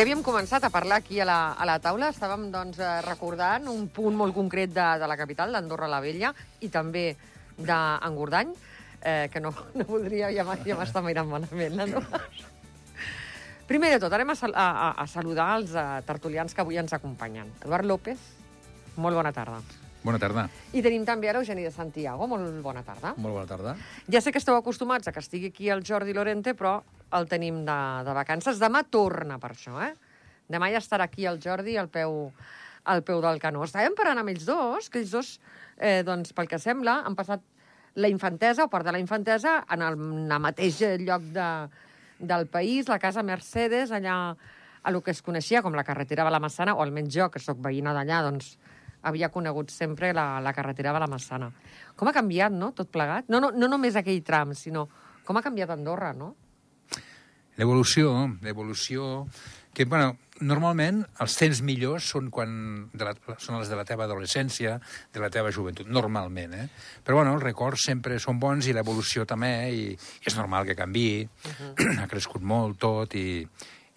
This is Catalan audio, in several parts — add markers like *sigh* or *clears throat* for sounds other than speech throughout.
Ja havíem començat a parlar aquí a la, a la taula, estàvem doncs, eh, recordant un punt molt concret de, de la capital, d'Andorra la Vella, i també d'Engordany, eh, que no, no voldria, ja ja m'està mirant malament. No? Primer de tot, anem a, sal a, a, saludar els uh, tertulians que avui ens acompanyen. Eduard López, molt bona tarda. Bona tarda. I tenim també a l'Eugeni de Santiago, molt bona tarda. Molt bona tarda. Ja sé que esteu acostumats a que estigui aquí el Jordi Lorente, però el tenim de, de vacances. Demà torna per això, eh? Demà ja estarà aquí el Jordi al peu, al peu del canó. Estàvem parlant amb ells dos, que ells dos, eh, doncs, pel que sembla, han passat la infantesa o part de la infantesa en el, en el mateix lloc de, del país, la casa Mercedes, allà a lo que es coneixia com la carretera Balamassana, o almenys jo, que sóc veïna d'allà, doncs havia conegut sempre la, la carretera Balamassana. Com ha canviat, no?, tot plegat. No, no, no només aquell tram, sinó com ha canviat Andorra, no? L'evolució, l'evolució... Que, bueno, normalment els temps millors són, quan de la, són els de la teva adolescència, de la teva joventut, normalment, eh? Però, bueno, els records sempre són bons i l'evolució també, i, i és normal que canvi, uh -huh. *clears throat* ha crescut molt tot, i,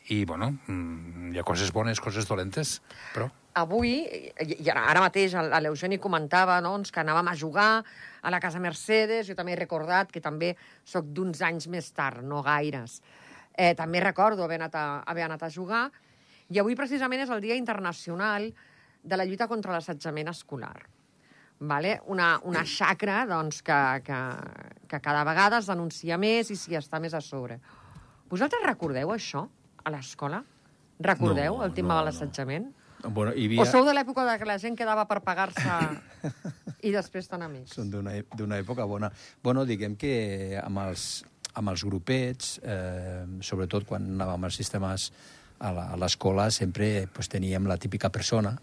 i bueno, mm, hi ha coses bones, coses dolentes, però... Avui, i ara, mateix l'Eugeni comentava doncs, que anàvem a jugar a la Casa Mercedes, jo també he recordat que també sóc d'uns anys més tard, no gaires. Eh, també recordo haver anat, a, haver anat a jugar, i avui precisament és el Dia Internacional de la lluita contra l'assetjament escolar. Vale? Una, una xacra doncs, que, que, que cada vegada es denuncia més i s'hi està més a sobre. Vosaltres recordeu això a l'escola? Recordeu No, el tema no, de no. l'assetjament? Bueno, hi O havia... sou de l'època de que la gent quedava per pagar-se *laughs* i després tan amics? Són ep- d'una època bona. Bueno, diguem que amb els, amb els grupets, eh, sobretot quan anàvem als sistemes a la- a l'escola, sempre pues, teníem la típica persona,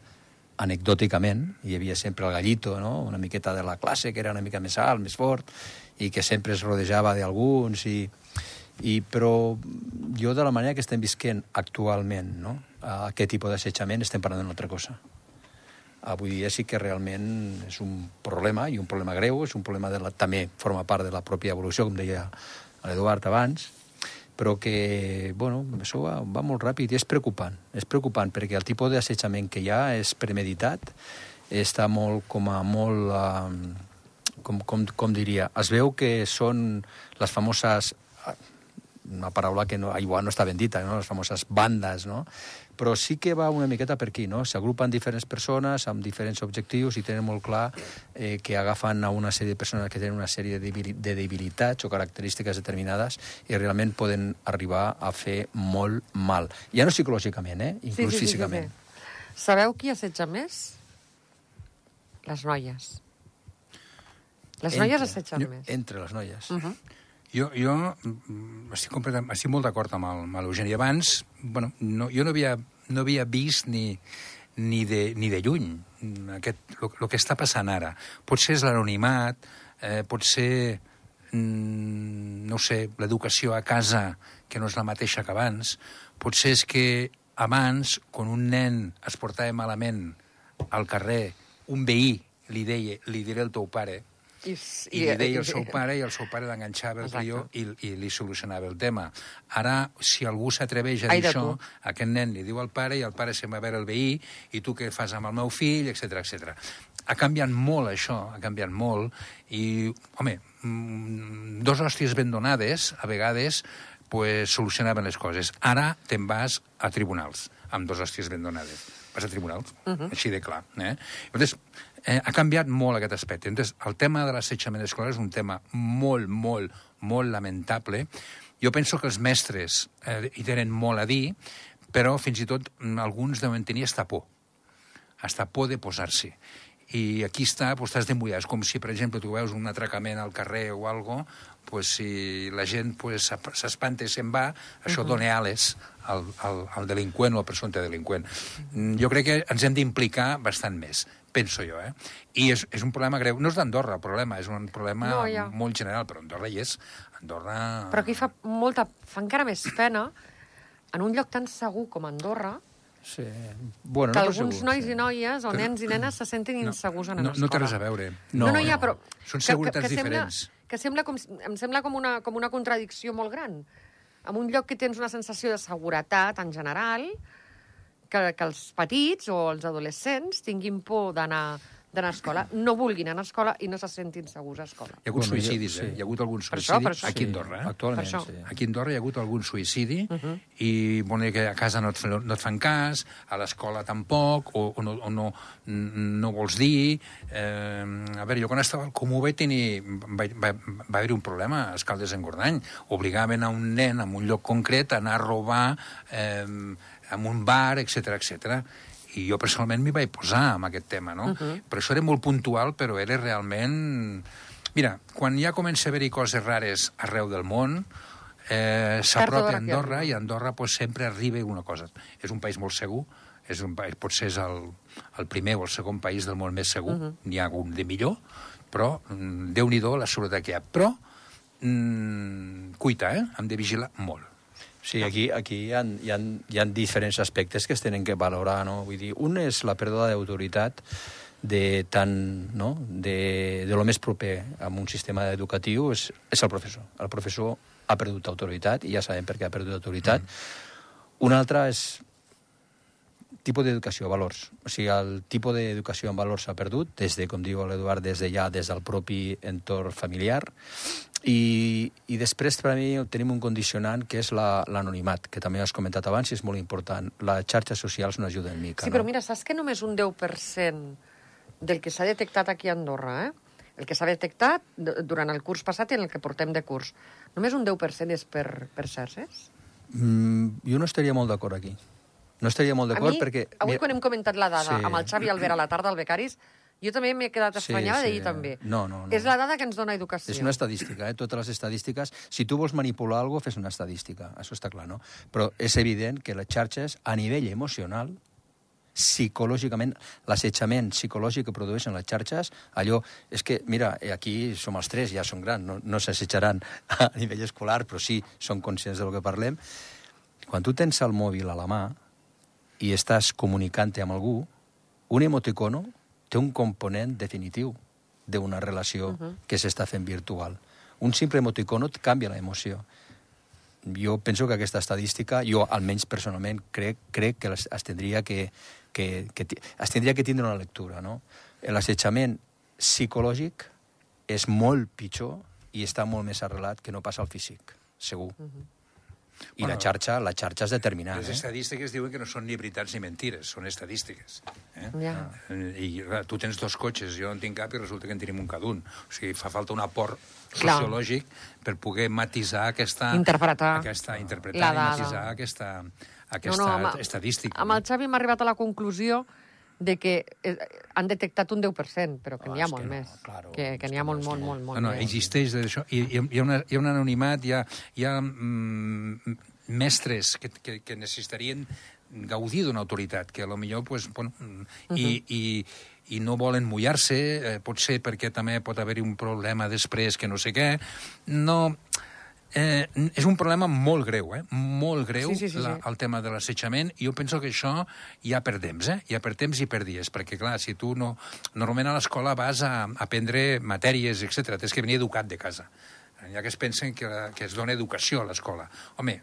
anecdòticament, hi havia sempre el gallito, no? una miqueta de la classe, que era una mica més alt, més fort, i que sempre es rodejava d'alguns, i, i, però jo de la manera que estem visquent actualment, no? aquest tipus d'assetjament, estem parlant d'una altra cosa avui dia sí que realment és un problema, i un problema greu, és un problema de la, també forma part de la pròpia evolució, com deia l'Eduard abans, però que, bueno, això va, va molt ràpid i és preocupant. És preocupant perquè el tipus d'assetjament que hi ha és premeditat, està molt, com a molt, eh, com, com, com diria, es veu que són les famoses una paraula que no, igual no està ben dita, no? les famoses bandes, no? però sí que va una miqueta per aquí, no? S'agrupen diferents persones amb diferents objectius i tenen molt clar eh, que agafen a una sèrie de persones que tenen una sèrie de, debili- de debilitats o característiques determinades i realment poden arribar a fer molt mal. Ja no psicològicament, eh? Inclús físicament. Sabeu qui assetja més? Les noies. Les noies assetgen més. Entre les noies. Uh -huh. Jo, jo mm, estic, estic molt d'acord amb el- l'Eugeni. Abans, bueno, no, jo no havia, no havia vist ni, ni, de, ni de lluny el que està passant ara. Potser és l'anonimat, eh, pot ser, mm, no sé, l'educació a casa, que no és la mateixa que abans. Potser és que abans, quan un nen es portava malament al carrer, un veí li deia, li diré al teu pare, I, i li deia al seu pare i el seu pare l'enganxava el crió i, i li solucionava el tema. Ara, si algú s'atreveix a Ai dir de això, tu. aquest nen li diu al pare i el pare se'n va a veure el veí i tu què fas amb el meu fill, etc etc. Ha canviat molt això, ha canviat molt i, home, mm, dos hòsties ben donades, a vegades, pues, solucionaven les coses. Ara te'n vas a tribunals amb dos hòsties ben donades. Vas a tribunals, uh -huh. així de clar. Eh? Llavors, eh, ha canviat molt aquest aspecte. Entonces, el tema de l'assetjament escolar és un tema molt, molt, molt lamentable. Jo penso que els mestres eh, hi tenen molt a dir, però fins i tot mm, alguns deuen tenir hasta por hasta por de posar-se. I aquí està, pues, estàs d'embullar. És com si, per exemple, tu veus un atracament al carrer o algo, pues, si la gent s'espanta i se'n va, això uh -huh. dona ales al, al, al delinqüent o al presumpte delinqüent. Mm, Jo crec que ens hem d'implicar bastant més, penso jo, eh? I és, és un problema greu. No és d'Andorra el problema, és un problema No, ja. molt general, però Andorra hi és. Andorra... Però aquí fa molta, fa encara més pena en un lloc tan segur com Andorra, Sí. Bueno, que no alguns segur, nois sí. i noies o nens i nenes se sentin insegurs en no, l'escola. no té res a veure. No, no, no ja, però... Són que- seguretats que, que diferents. Sembla, que sembla com, em sembla com una, com una contradicció molt gran. en un lloc que tens una sensació de seguretat en general, que, que els petits o els adolescents tinguin por d'anar d'anar a escola, no vulguin anar a escola i no se sentin segurs a escola. Hi ha hagut Bueno, suïcidis, sí. eh? Hi ha hagut algun Per suïcidi això, per això. aquí a Andorra, eh? Actualment, Per això. sí. Aquí a Andorra hi ha hagut algun suïcidi uh. -huh. i bueno, que a casa no et, no et fan cas, a l'escola tampoc, o, o, no, o no, no vols dir... Eh, a veure, jo quan estava al Comú vaig tenir... Va, va, va haver un problema a Escaldes en Gordany. Obligaven a un nen en un lloc concret a anar a robar eh, en un bar, etc etc. I jo personalment m'hi vaig posar amb aquest tema, no? Uh -huh. Però això era molt puntual, però era realment... Mira, quan ja comença a haver-hi coses rares arreu del món, eh, s'apropa a Andorra i a Andorra pues, sempre arriba una cosa. És un país molt segur, és un país, potser és el, el primer o el segon país del món més segur, uh -huh. n'hi ha un de millor, però mm, déu-n'hi-do la seguretat que hi ha. Però, mm, cuita, eh? Hem de vigilar molt. Sí, aquí, aquí hi, ha, hi, ha, hi ha diferents aspectes que es tenen que valorar, no? Vull dir, un és la pèrdua d'autoritat de tant, no?, de, de lo més proper a un sistema educatiu és, és el professor. El professor ha perdut autoritat, i ja sabem per què ha perdut autoritat. Mm. Un altre és tipus d'educació, valors. O sigui, el tipus d'educació en valors s'ha perdut, des de, com diu l'Eduard, des de ja, des del propi entorn familiar, i, i després per a mi tenim un condicionant que és la- l'anonimat, que també has comentat abans i és molt important. Les xarxes socials no ajuden mica. Sí, però no? mira, saps que només un 10% del que s'ha detectat aquí a Andorra, eh? el que s'ha detectat durant el curs passat i en el que portem de curs, només un 10% és per, per xarxes? Mm, jo no estaria molt d'acord aquí. No estaria molt d'acord perquè... avui mira- quan hem comentat la dada Sí. amb el Xavi Albert a la tarda al Becaris, jo també m'he quedat Sí, estranyada sí. d'ahir també. No, no, no. És la dada que ens dona educació. És una estadística, eh? totes les estadístiques. Si tu vols manipular alguna cosa, fes una estadística, això està clar, no? Però és evident que les xarxes, a nivell emocional, psicològicament, l'assetjament psicològic que produeixen les xarxes, allò, és que, mira, eh, aquí som els tres, ja són grans, no, no s'assetjaran *laughs* a nivell escolar, però sí, són conscients del que parlem. Quan tu tens el mòbil a la mà i estàs comunicant-te amb algú, un emoticono té un component definitiu d'una relació uh -huh. que s'està fent virtual. Un simple emoticono et canvia l'emoció. Jo penso que aquesta estadística, jo almenys personalment crec, crec que es, es, tindria que, que, que es tindria que tindre una lectura. No? L'assetjament psicològic és molt pitjor i està molt més arrelat que no passa al físic, segur. Uh -huh. I Bueno, la xarxa, la xarxa és determinant. Les Eh? estadístiques diuen que no són ni veritats ni mentires, són estadístiques. Eh? Ja. Eh, I clar, tu tens dos cotxes, jo no en tinc cap i resulta que en tenim un cada un. O sigui, fa falta un aport Clar. sociològic per poder matisar aquesta... Interpretar. Aquesta, interpretar La i matisar aquesta, aquesta amb- estadística. Amb el Xavi hem arribat a la conclusió de que eh, han detectat un 10%, però que Ah, n'hi ha molt que no, més. claro, que, que n'hi ha molt, molt, molt, molt No, no, més. existeix això. Hi, hi, ha una, hi ha un anonimat, hi ha, hi ha mm, mestres que, que, que necessitarien gaudir d'una autoritat, que a lo millor pues, bueno, mm, i, i, i no volen mullar-se, eh, pot ser perquè també pot haver-hi un problema després que no sé què. No... Eh, és un problema molt greu, eh? molt greu, Sí, sí, sí, la, sí. el tema de l'assetjament, i jo penso que això ja per temps, eh? ja per temps i per dies, perquè, clar, si tu no... Normalment a l'escola vas a aprendre matèries, etc. Tens que venir educat de casa. Hi ha que es pensen que, que es dona educació a l'escola. Home,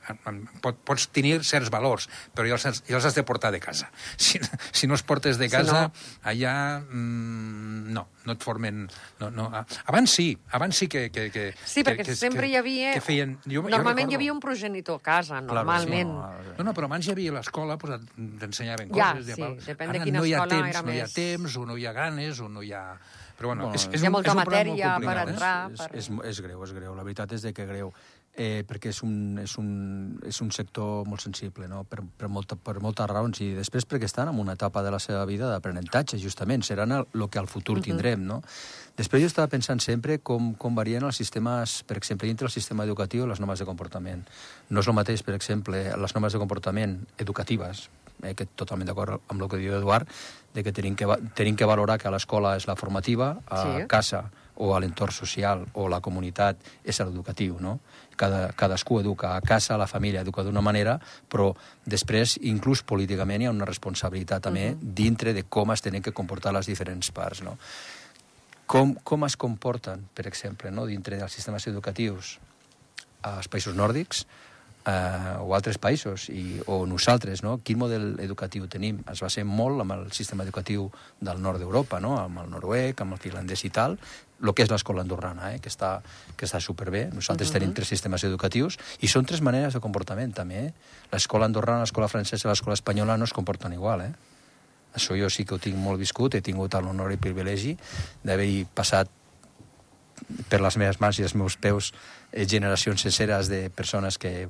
pot, pots tenir certs valors, però ja els, ja els has de portar de casa. *laughs* Si, si no els portes de Si casa, no- allà mm, no, no et formen... No, no. Abans sí, abans sí que... que, que Sí, perquè que, sempre que, hi havia... Que feien, jo, Normalment jo hi havia un progenitor a casa, Claro, normalment. sí, no, no, però abans hi havia l'escola, pues, et- t'ensenyaven Ja, coses. sí, val. depèn de Ara quina no escola temps, era no hi ha més- temps, o no hi ha ganes, o no hi ha... Però bueno, Bueno, és, és hi ha molta és un problema matèria molt per complicat, entrar. És, per- és, és greu, és greu. La veritat és de que greu. Eh, perquè és un, és, un, és un sector molt sensible, no? per, per, molta, per moltes raons, i després perquè estan en una etapa de la seva vida d'aprenentatge, justament, seran el, el que al futur tindrem. No? Després jo estava pensant sempre com, com varien els sistemes, per exemple, dintre del sistema educatiu les normes de comportament. No és el mateix, per exemple, les normes de comportament educatives, eh, que totalment d'acord amb el que diu Eduard, de que tenim que, tenim que valorar que a l'escola és la formativa, a Sí. casa o a l'entorn social o la comunitat és l'educatiu, no? Cada, cadascú educa a casa, la família educa d'una manera, però després, inclús políticament, hi ha una responsabilitat també dintre de com es tenen que comportar les diferents parts, no? Com, com es comporten, per exemple, no? dintre dels sistemes educatius als països nòrdics, eh, o altres països, i, o nosaltres, no? quin model educatiu tenim? Es basa molt amb el sistema educatiu del nord d'Europa, no? amb el noruec, amb el finlandès i tal, el que és l'escola andorrana, eh? que, està, que està superbé. Nosaltres uh -huh. tenim tres sistemes educatius i són tres maneres de comportament, també. Eh? L'escola andorrana, l'escola francesa i l'escola espanyola no es comporten igual. Eh? Això jo sí que ho tinc molt viscut, he tingut l'honor i privilegi d'haver-hi passat per les meves mans i els meus peus generacions senceres de persones que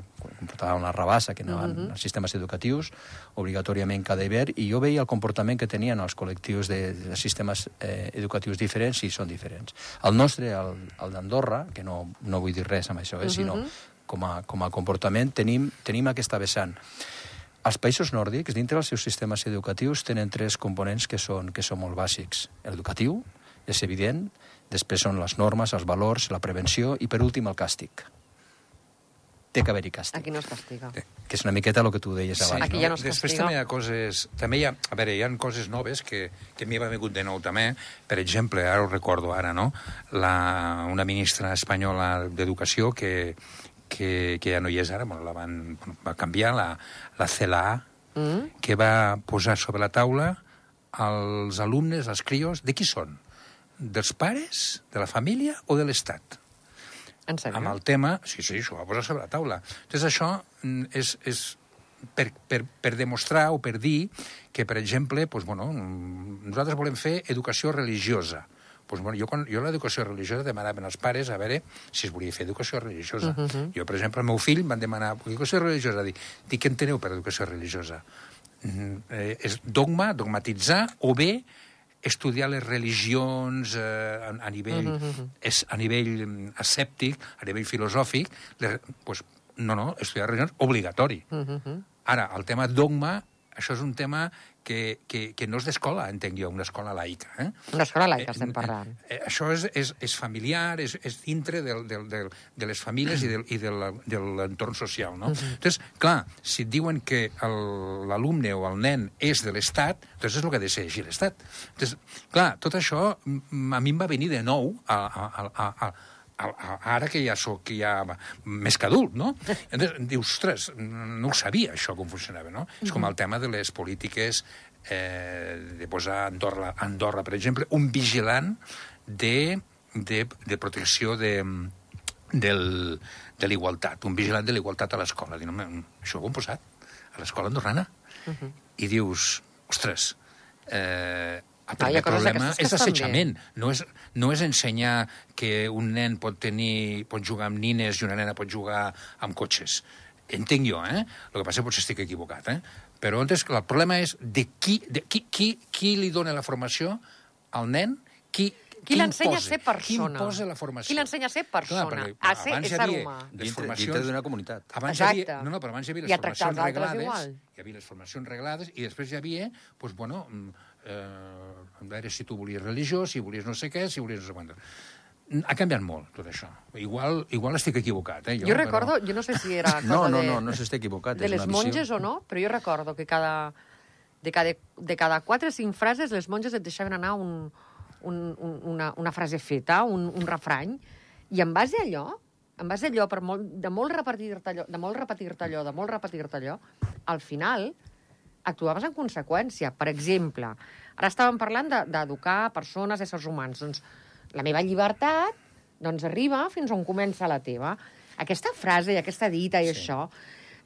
portaven la rabassa, que anaven uh -huh. als sistemes educatius obligatòriament cada hivern, i jo veia el comportament que tenien els col·lectius de, de sistemes eh, educatius diferents i són diferents. El nostre, el, el d'Andorra, que no, no vull dir res amb això, eh, uh -huh. sinó com a, com a comportament, tenim, tenim aquesta vessant. Els països nòrdics, dintre dels seus sistemes educatius, tenen tres components que són, que són molt bàsics. L'educatiu, és evident, Després són les normes, els valors, la prevenció i, per últim, el càstig. Té que haver-hi càstig. Aquí no es castiga. Que és una miqueta el que tu deies abans. Aquí ja no es Després castiga. també hi ha coses... També hi ha, a veure, hi ha coses noves que, que m'hi va vingut de nou també. Per exemple, ara ho recordo ara, no? La, una ministra espanyola d'Educació que, que, que ja no hi és ara, bueno, la van, bueno, va canviar, la, la CLA, Mm? que va posar sobre la taula els alumnes, els crios, de qui són? Dels pares, de la família o de l'Estat? En sèrio? amb el tema... Sí, sí, això ho va posar sobre la taula. Entonces, això mm, és, és per, per, per demostrar o per dir que, per exemple, doncs, bueno, mm, nosaltres volem fer educació religiosa. Pues, bueno, jo, quan, jo l'educació religiosa demanaven als pares a veure si es volia fer educació religiosa. Uh -huh. Jo, per exemple, al meu fill van demanar educació religiosa. Dic, dic què enteneu per educació religiosa? Mm, eh, és dogma, dogmatitzar, o bé estudiar les religions eh, a, a nivell uh -huh. és, a nivell mm, escèptic, a nivell filosòfic, les, pues, no, no, estudiar religions obligatori. Uh -huh. Ara, el tema dogma, això és un tema que, que, que no és d'escola, entenc jo, una escola laica. Eh? Una escola laica estem parlant. Eh, eh, això és, és, és familiar, és, és dintre del, del, del, de les famílies i, del, i de l'entorn social, no? Entonces, clar, si et diuen que l'alumne o el nen és de l'Estat, doncs és el que ha de ser així l'Estat. Clar, tot això a mi em va venir de nou a, a, a a- a- ara que ja sóc ja més que adult, no? *laughs* Entonces, dius, ostres, no ho sabia, això, com funcionava, no? És com el tema de les polítiques eh, de posar a Andorra, Andorra, per exemple, un vigilant de, de, de protecció de, del, de l'igualtat, un vigilant de l'igualtat a l'escola. "Home, això ho hem posat a l'escola andorrana. I dius, ostres, eh, el Clar, hi ha primer coses problema és assetjament. No és, no és ensenyar que un nen pot tenir pot jugar amb nines i una nena pot jugar amb cotxes. Entenc jo, eh? El que passa potser estic equivocat, eh? Però entonces, el problema és de qui, de qui, qui, qui li dona la formació al nen, qui, Qui l'ensenya a ser persona? Qui imposa la formació? Qui l'ensenya a ser persona, perquè a ser ésser havia humà. Dintre, formacions- dintre d'una comunitat. Abans Exacte. hi havia, no, no, però abans hi havia I les tractar formacions reglades, igual. hi havia les formacions reglades, i després hi havia, doncs, bueno, mm, eh, a veure si tu volies religió, si volies no sé què, si volies no sé quant. Ha canviat molt, tot això. Igual, igual estic equivocat, eh, jo. Jo recordo, jo no sé si era *laughs* cosa No, no, de, no, no s'està equivocat. de les visió. monges o no, però jo recordo que cada, de, cada, de cada quatre o cinc frases les monges et deixaven anar un, un, un, una, una frase feta, un, un refrany, i en base a allò, en base a allò, per molt, de molt repetir-te allò, de molt repetir-te allò, de molt repetir-te allò, al final actuaves en conseqüència. Per exemple, ara estàvem parlant de- d'educar persones, éssers humans. Doncs la meva llibertat doncs arriba fins on comença la teva. Aquesta frase i aquesta dita i Sí. això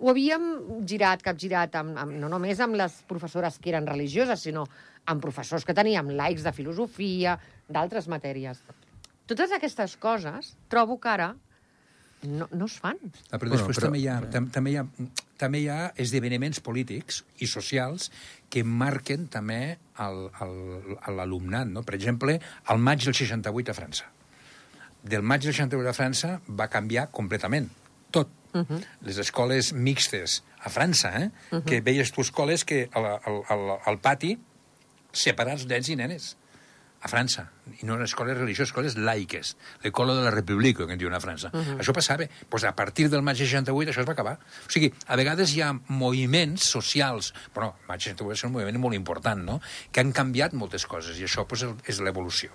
ho havíem girat, capgirat, amb, amb, no només amb les professores que eren religioses, sinó amb professors que teníem laics de filosofia, d'altres matèries. Totes aquestes coses trobo que ara no, no es fan. Ah, però Bueno, després però- també, hi ha, tam, també, hi ha, també hi ha esdeveniments polítics i socials que marquen també el- el- l'alumnat. No? Per exemple, al maig del 68 a França. Del maig del 68 a França va canviar completament tot. Uh -huh. Les escoles mixtes a França, eh? Uh -huh. que veies tu escoles que al, al, al, al pati separats nens i nenes a França, i no escoles religioses, escoles laiques, l'Ecolo de la República, que en diuen a França. Uh -huh. Això passava. Pues a partir del maig 68 això es va acabar. O sigui, a vegades hi ha moviments socials, però el maig 68 va ser un moviment molt important, no?, que han canviat moltes coses, i això pues, és l'evolució.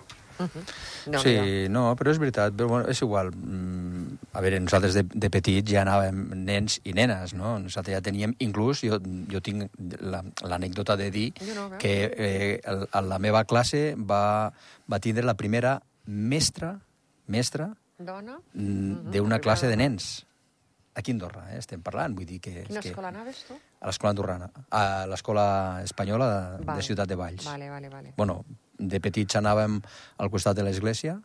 No, sí, no, però és veritat, però bueno, és igual. Mm, a veure, nosaltres de, de petits ja anàvem nens i nenes, no? Nosaltres ja teníem, inclús, jo, jo tinc la- l'anècdota de dir no, eh? que eh, el, a la meva classe va, va tindre la primera mestra, mestra mm, d'una classe de nens. Aquí a Andorra, eh, estem parlant. Vull dir que... Quina és que escola anaves, tu? a l'escola andorrana, a l'escola espanyola de, Vale. de Ciutat de Valls. Vale, vale, vale. Bueno, de petits anàvem al costat de l'església,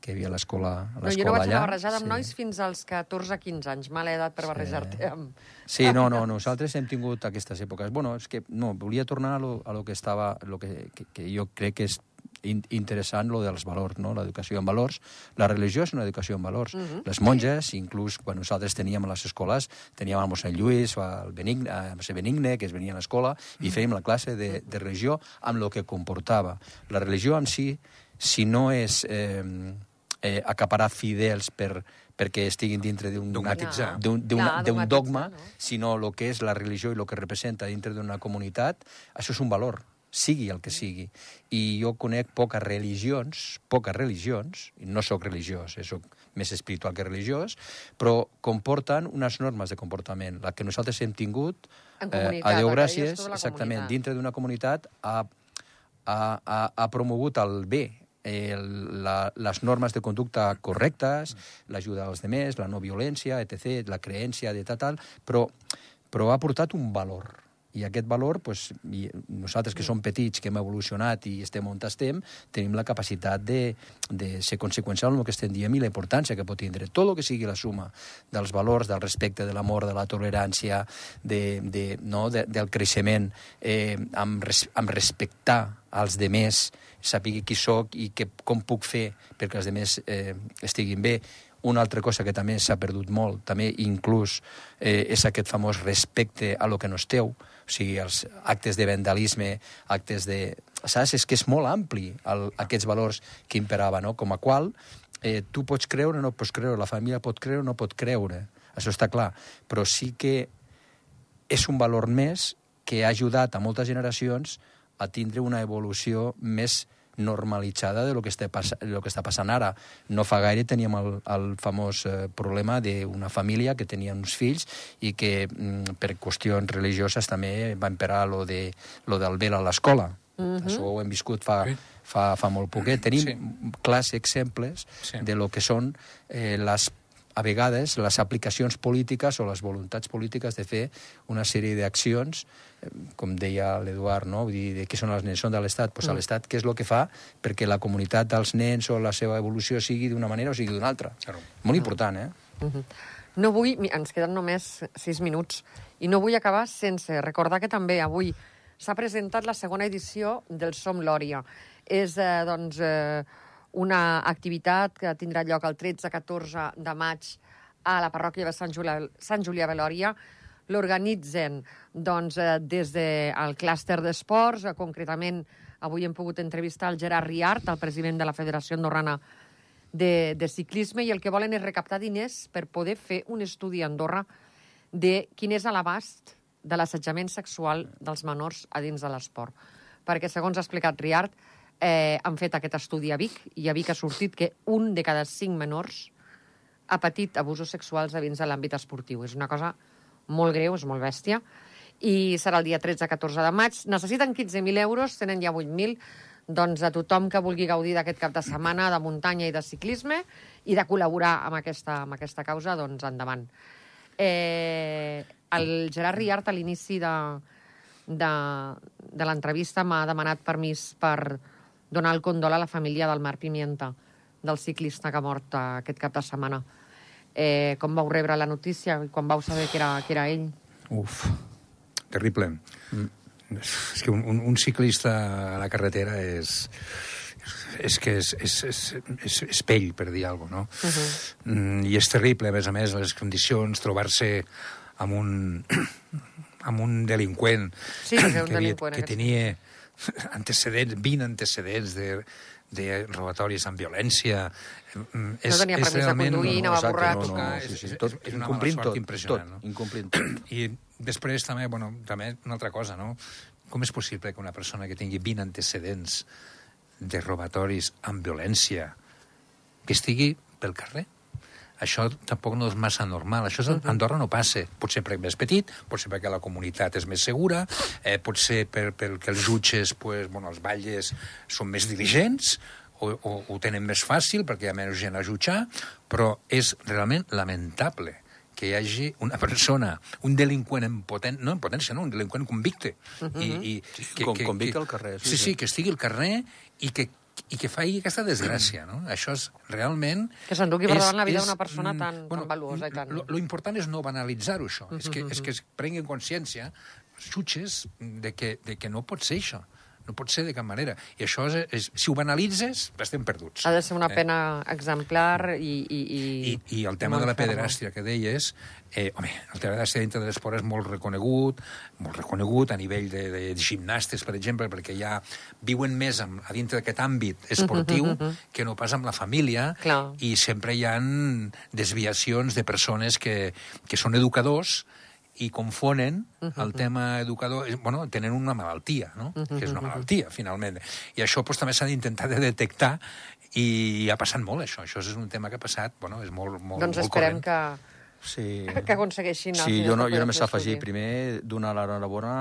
que hi havia l'escola No, jo no vaig anar barrejada amb nois fins als 14-15 anys. Mala edat per barrejar-te amb... Sí, no, no, nosaltres hem tingut aquestes èpoques. Bueno, és que no, volia tornar a lo, a lo que estava, lo que, que, que jo crec que és in, interessant lo dels valors, no? l'educació en valors. La religió és una educació en valors. Mhm. Les monges, inclús quan nosaltres teníem a les escoles, teníem el mossèn Lluís, o el Benigne, eh, el Benigne, que es venia a l'escola, i fèiem la classe de, de religió amb el que comportava. La religió en si, si no és eh, eh, acaparar fidels per, perquè estiguin dintre d'un dogma, no? sinó el que és la religió i el que representa dintre d'una comunitat, això és un valor, sigui el que sigui. I jo conec poques religions, poques religions, i no sóc religiós, eh, sóc més espiritual que religiós, però comporten unes normes de comportament. La que nosaltres hem tingut, eh, a Déu gràcies, exactament, comunitat. dintre d'una comunitat ha, ha, ha, ha promogut el bé, el, la, les normes de conducta correctes, l'ajuda als demés, la no violència, etc., la creència de tal, tal però, però ha portat un valor. I aquest valor, pues, i nosaltres que som petits, que hem evolucionat i estem on estem, tenim la capacitat de, de ser conseqüencial amb el que estem dient i la importància que pot tindre. Tot el que sigui la suma dels valors, del respecte, de l'amor, de la tolerància, de, de, no, de, del creixement, eh, amb, res, amb respectar als demés, saber qui sóc i que, com puc fer perquè els demés eh, estiguin bé. Una altra cosa que també s'ha perdut molt, també inclús, eh, és aquest famós respecte a lo que no és teu, o sigui, els actes de vandalisme, actes de... Saps? És que és molt ampli el, aquests valors que imperaven, no? Com a qual eh, tu pots creure o no pots creure, la família pot creure o no pot creure, això està clar, però sí que és un valor més que ha ajudat a moltes generacions a tindre una evolució més normalitzada de lo que, pass lo que està passant ara. No fa gaire teníem el, el famós eh, problema d'una família que tenia uns fills i que mm, per qüestions religioses també va imperar lo, de, lo del vel a l'escola. Mm -hmm. Això ho hem viscut fa, Sí. fa, fa molt poquet. Tenim Sí. clars exemples sí. de lo que són eh, les a vegades les aplicacions polítiques o les voluntats polítiques de fer una sèrie d'accions, eh, com deia l'Eduard, no? Vull dir, de què són els nens? Són de l'Estat. Pues mm. l'Estat què és el que fa perquè la comunitat dels nens o la seva evolució sigui d'una manera o sigui d'una altra. Claro. Molt important, eh? Mhm. No vull... Ens queden només sis minuts i no vull acabar sense recordar que també avui s'ha presentat la segona edició del Som Lòria. És, eh, doncs, eh, una activitat que tindrà lloc el 13-14 de maig a la parròquia de Sant Julià, Sant Julià de Lòria. L'organitzen doncs, eh, des del clúster d'esports, eh, concretament avui hem pogut entrevistar el Gerard Riart, el president de la Federació Andorrana de, de ciclisme i el que volen és recaptar diners per poder fer un estudi a Andorra de quin és l'abast de l'assetjament sexual dels menors a dins de l'esport. Perquè, segons ha explicat Riart, eh, han fet aquest estudi a Vic i a Vic ha sortit que un de cada cinc menors ha patit abusos sexuals a dins de l'àmbit esportiu. És una cosa molt greu, és molt bèstia. I serà el dia 13-14 de maig. Necessiten 15.000 euros, tenen ja 8.000. Doncs a tothom que vulgui gaudir d'aquest cap de setmana de muntanya i de ciclisme i de col·laborar amb aquesta, amb aquesta causa, doncs endavant. Eh, el Gerard Riart, a l'inici de, de, de l'entrevista, m'ha demanat permís per donar el condol a la família del Marc Pimienta, del ciclista que ha mort eh, aquest cap de setmana. Eh, com vau rebre la notícia i quan vau saber que era, que era ell? Uf, terrible. Mm. És que un, un, ciclista a la carretera és, és que és, és, és, és, és pell, per dir alguna cosa, no? Uh -huh. mm, I és terrible, a més a més, les condicions, trobar-se amb un, *clears throat* amb un delinqüent Sí, que un que, havia, delinqüent, que aquest. tenia *laughs* antecedents, 20 antecedents de, de robatoris amb violència. Mm, No tenia permís de realment- conduir, anava exacte, borratxo. No, no, És- sí, sí, és- tot, és una incomplint mala sort tot, impressionant, tot, no? incomplint tot. *clears throat* I després també, bueno, també una altra cosa, no? Com és possible que una persona que tingui 20 antecedents de robatoris amb violència que estigui pel carrer. Això tampoc no és massa normal. Això a Andorra no passa. Potser perquè és més petit, potser perquè la comunitat és més segura, eh, potser per, perquè els jutges, pues, bueno, els batlles són més diligents, o, o ho tenen més fàcil perquè hi ha menys gent a jutjar, però és realment lamentable que hi hagi una persona, un delinqüent en poten... no en potència, no, un delinqüent convicte. Uh -huh. I, i que, com, que, convicte al carrer. Sí, sí, sí, que estigui al carrer i que i que faci aquesta desgràcia, no? Això és realment... Que s'endugui per davant la vida d'una persona tan, bueno, tan valuosa i tan... Lo, lo important és no banalitzar-ho, això. Uh -huh. és, que, és que es prenguin consciència els jutges de que, de que no pot ser això. No pot ser de cap manera. I això, és, és, si ho banalitzes, estem perduts. Ha de ser una eh? pena eh? exemplar i... I, i, I, i el tema de la pederàstia que deies, eh, home, el tema de la dintre de l'esport és molt reconegut, molt reconegut a nivell de, de gimnastes, per exemple, perquè ja viuen més amb, a dintre d'aquest àmbit esportiu uh -huh, uh -huh. que no pas amb la família, Clar. i sempre hi han desviacions de persones que, que són educadors i confonen uh -huh. el tema educador... Bueno, tenen una malaltia, no? Uh -huh. Que és una malaltia, finalment. I això pues, també s'ha d'intentar de detectar i ha passat molt, això. Això és un tema que ha passat, bueno, és molt, molt, doncs molt esperem corrent. que sí. que aconsegueixin... Sí, jo, no, jo només afegir primer donar l'enhorabona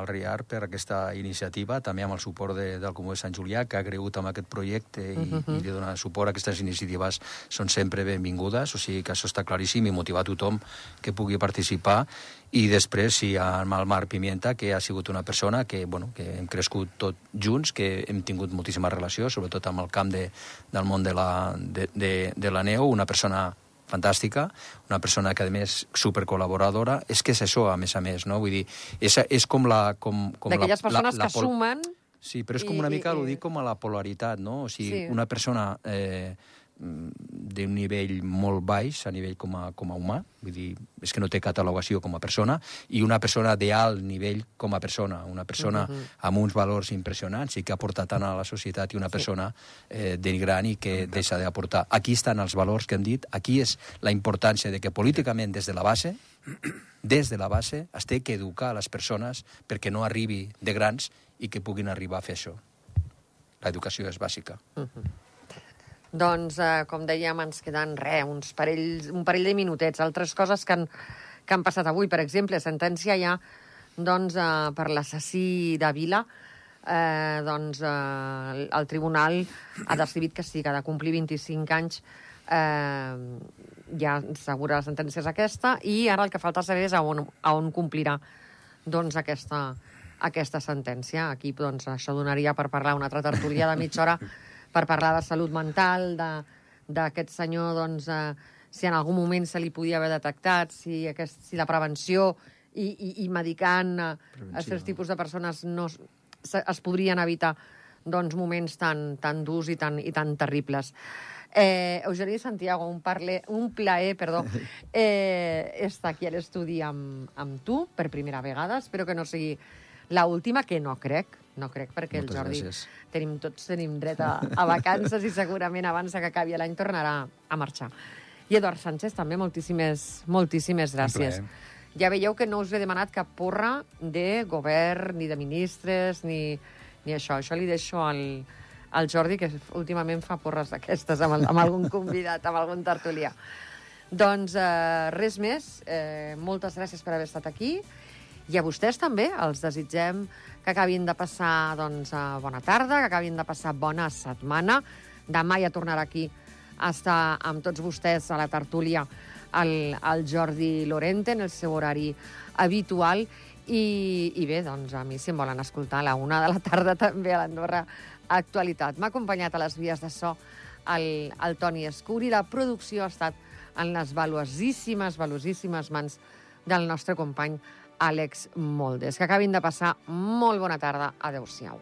al RIAR per aquesta iniciativa, també amb el suport de, del Comú de Sant Julià, que ha cregut en aquest projecte i, uh -huh. i li dona suport a aquestes iniciatives són sempre benvingudes, o sigui que això està claríssim i motivar tothom que pugui participar i després sí, amb el Marc Pimienta, que ha sigut una persona que, bueno, que hem crescut tot junts, que hem tingut moltíssima relació, sobretot amb el camp de, del món de la, de, de, de la neu, una persona fantàstica, una persona que, a més, supercol·laboradora. És que és això, a més a més, no? Vull dir, és, és com la... Com, com D'aquelles persones la, la, que sumen... Sí, però és com una mica, i, i... ho dic com a la polaritat, no? O sigui, sí. una persona... Eh, d'un nivell molt baix a nivell com a, com a humà, vull dir, és que no té catalogació com a persona, i una persona d'alt nivell com a persona, una persona uh -huh. amb uns valors impressionants i que aporta tant a la societat i una persona eh, de gran i que deixa d'aportar. Aquí estan els valors que hem dit, aquí és la importància de que políticament des de la base *clears throat* des de la base es té que educar a les persones perquè no arribi de grans i que puguin arribar a fer això. L'educació és bàsica. Uh -huh. Doncs, eh, com dèiem, ens queden re, uns parells, un parell de minutets. Altres coses que han, que han passat avui, per exemple, sentència ja doncs, eh, per l'assassí de Vila, eh, doncs, eh, el tribunal ha decidit que sí, que ha de complir 25 anys. Eh, ja segura la sentència és aquesta, i ara el que falta saber és a on, a on complirà doncs, aquesta, aquesta sentència. Aquí doncs, això donaria per parlar una altra tertúlia de mitja hora *laughs* per parlar de salut mental, d'aquest senyor, doncs, eh, si en algun moment se li podia haver detectat, si, aquest, si la prevenció i, i, i medicant a, a certs tipus de persones no, es, es podrien evitar doncs, moments tan, tan durs i tan, i tan terribles. Eh, Eugeni Santiago, un, parle, un plaer perdó, *laughs* eh, estar aquí a l'estudi amb, amb tu per primera vegada. Espero que no sigui la última, que no crec, no crec, perquè Moltes el Jordi gràcies. tenim, tots tenim dret a, a vacances i segurament abans que acabi l'any tornarà a marxar. I Eduard Sánchez, també moltíssimes, moltíssimes gràcies. Ja veieu que no us he demanat cap porra de govern, ni de ministres, ni, ni això. Això li deixo al, al Jordi, que últimament fa porres d'aquestes amb, el, amb algun convidat, amb algun tertulià. Doncs eh, res més. Eh, moltes gràcies per haver estat aquí. I a vostès també els desitgem que acabin de passar doncs, bona tarda, que acabin de passar bona setmana. Demà ja tornarà aquí a estar amb tots vostès a la tertúlia el, el Jordi Lorente en el seu horari habitual. I, I bé, doncs a mi si em volen escoltar a la una de la tarda *laughs* també a l'Andorra Actualitat. M'ha acompanyat a les vies de so el, el Toni Escuri. La producció ha estat en les valuosíssimes, valuosíssimes mans del nostre company Àlex Moldes. Que acabin de passar molt bona tarda. Adéu-siau.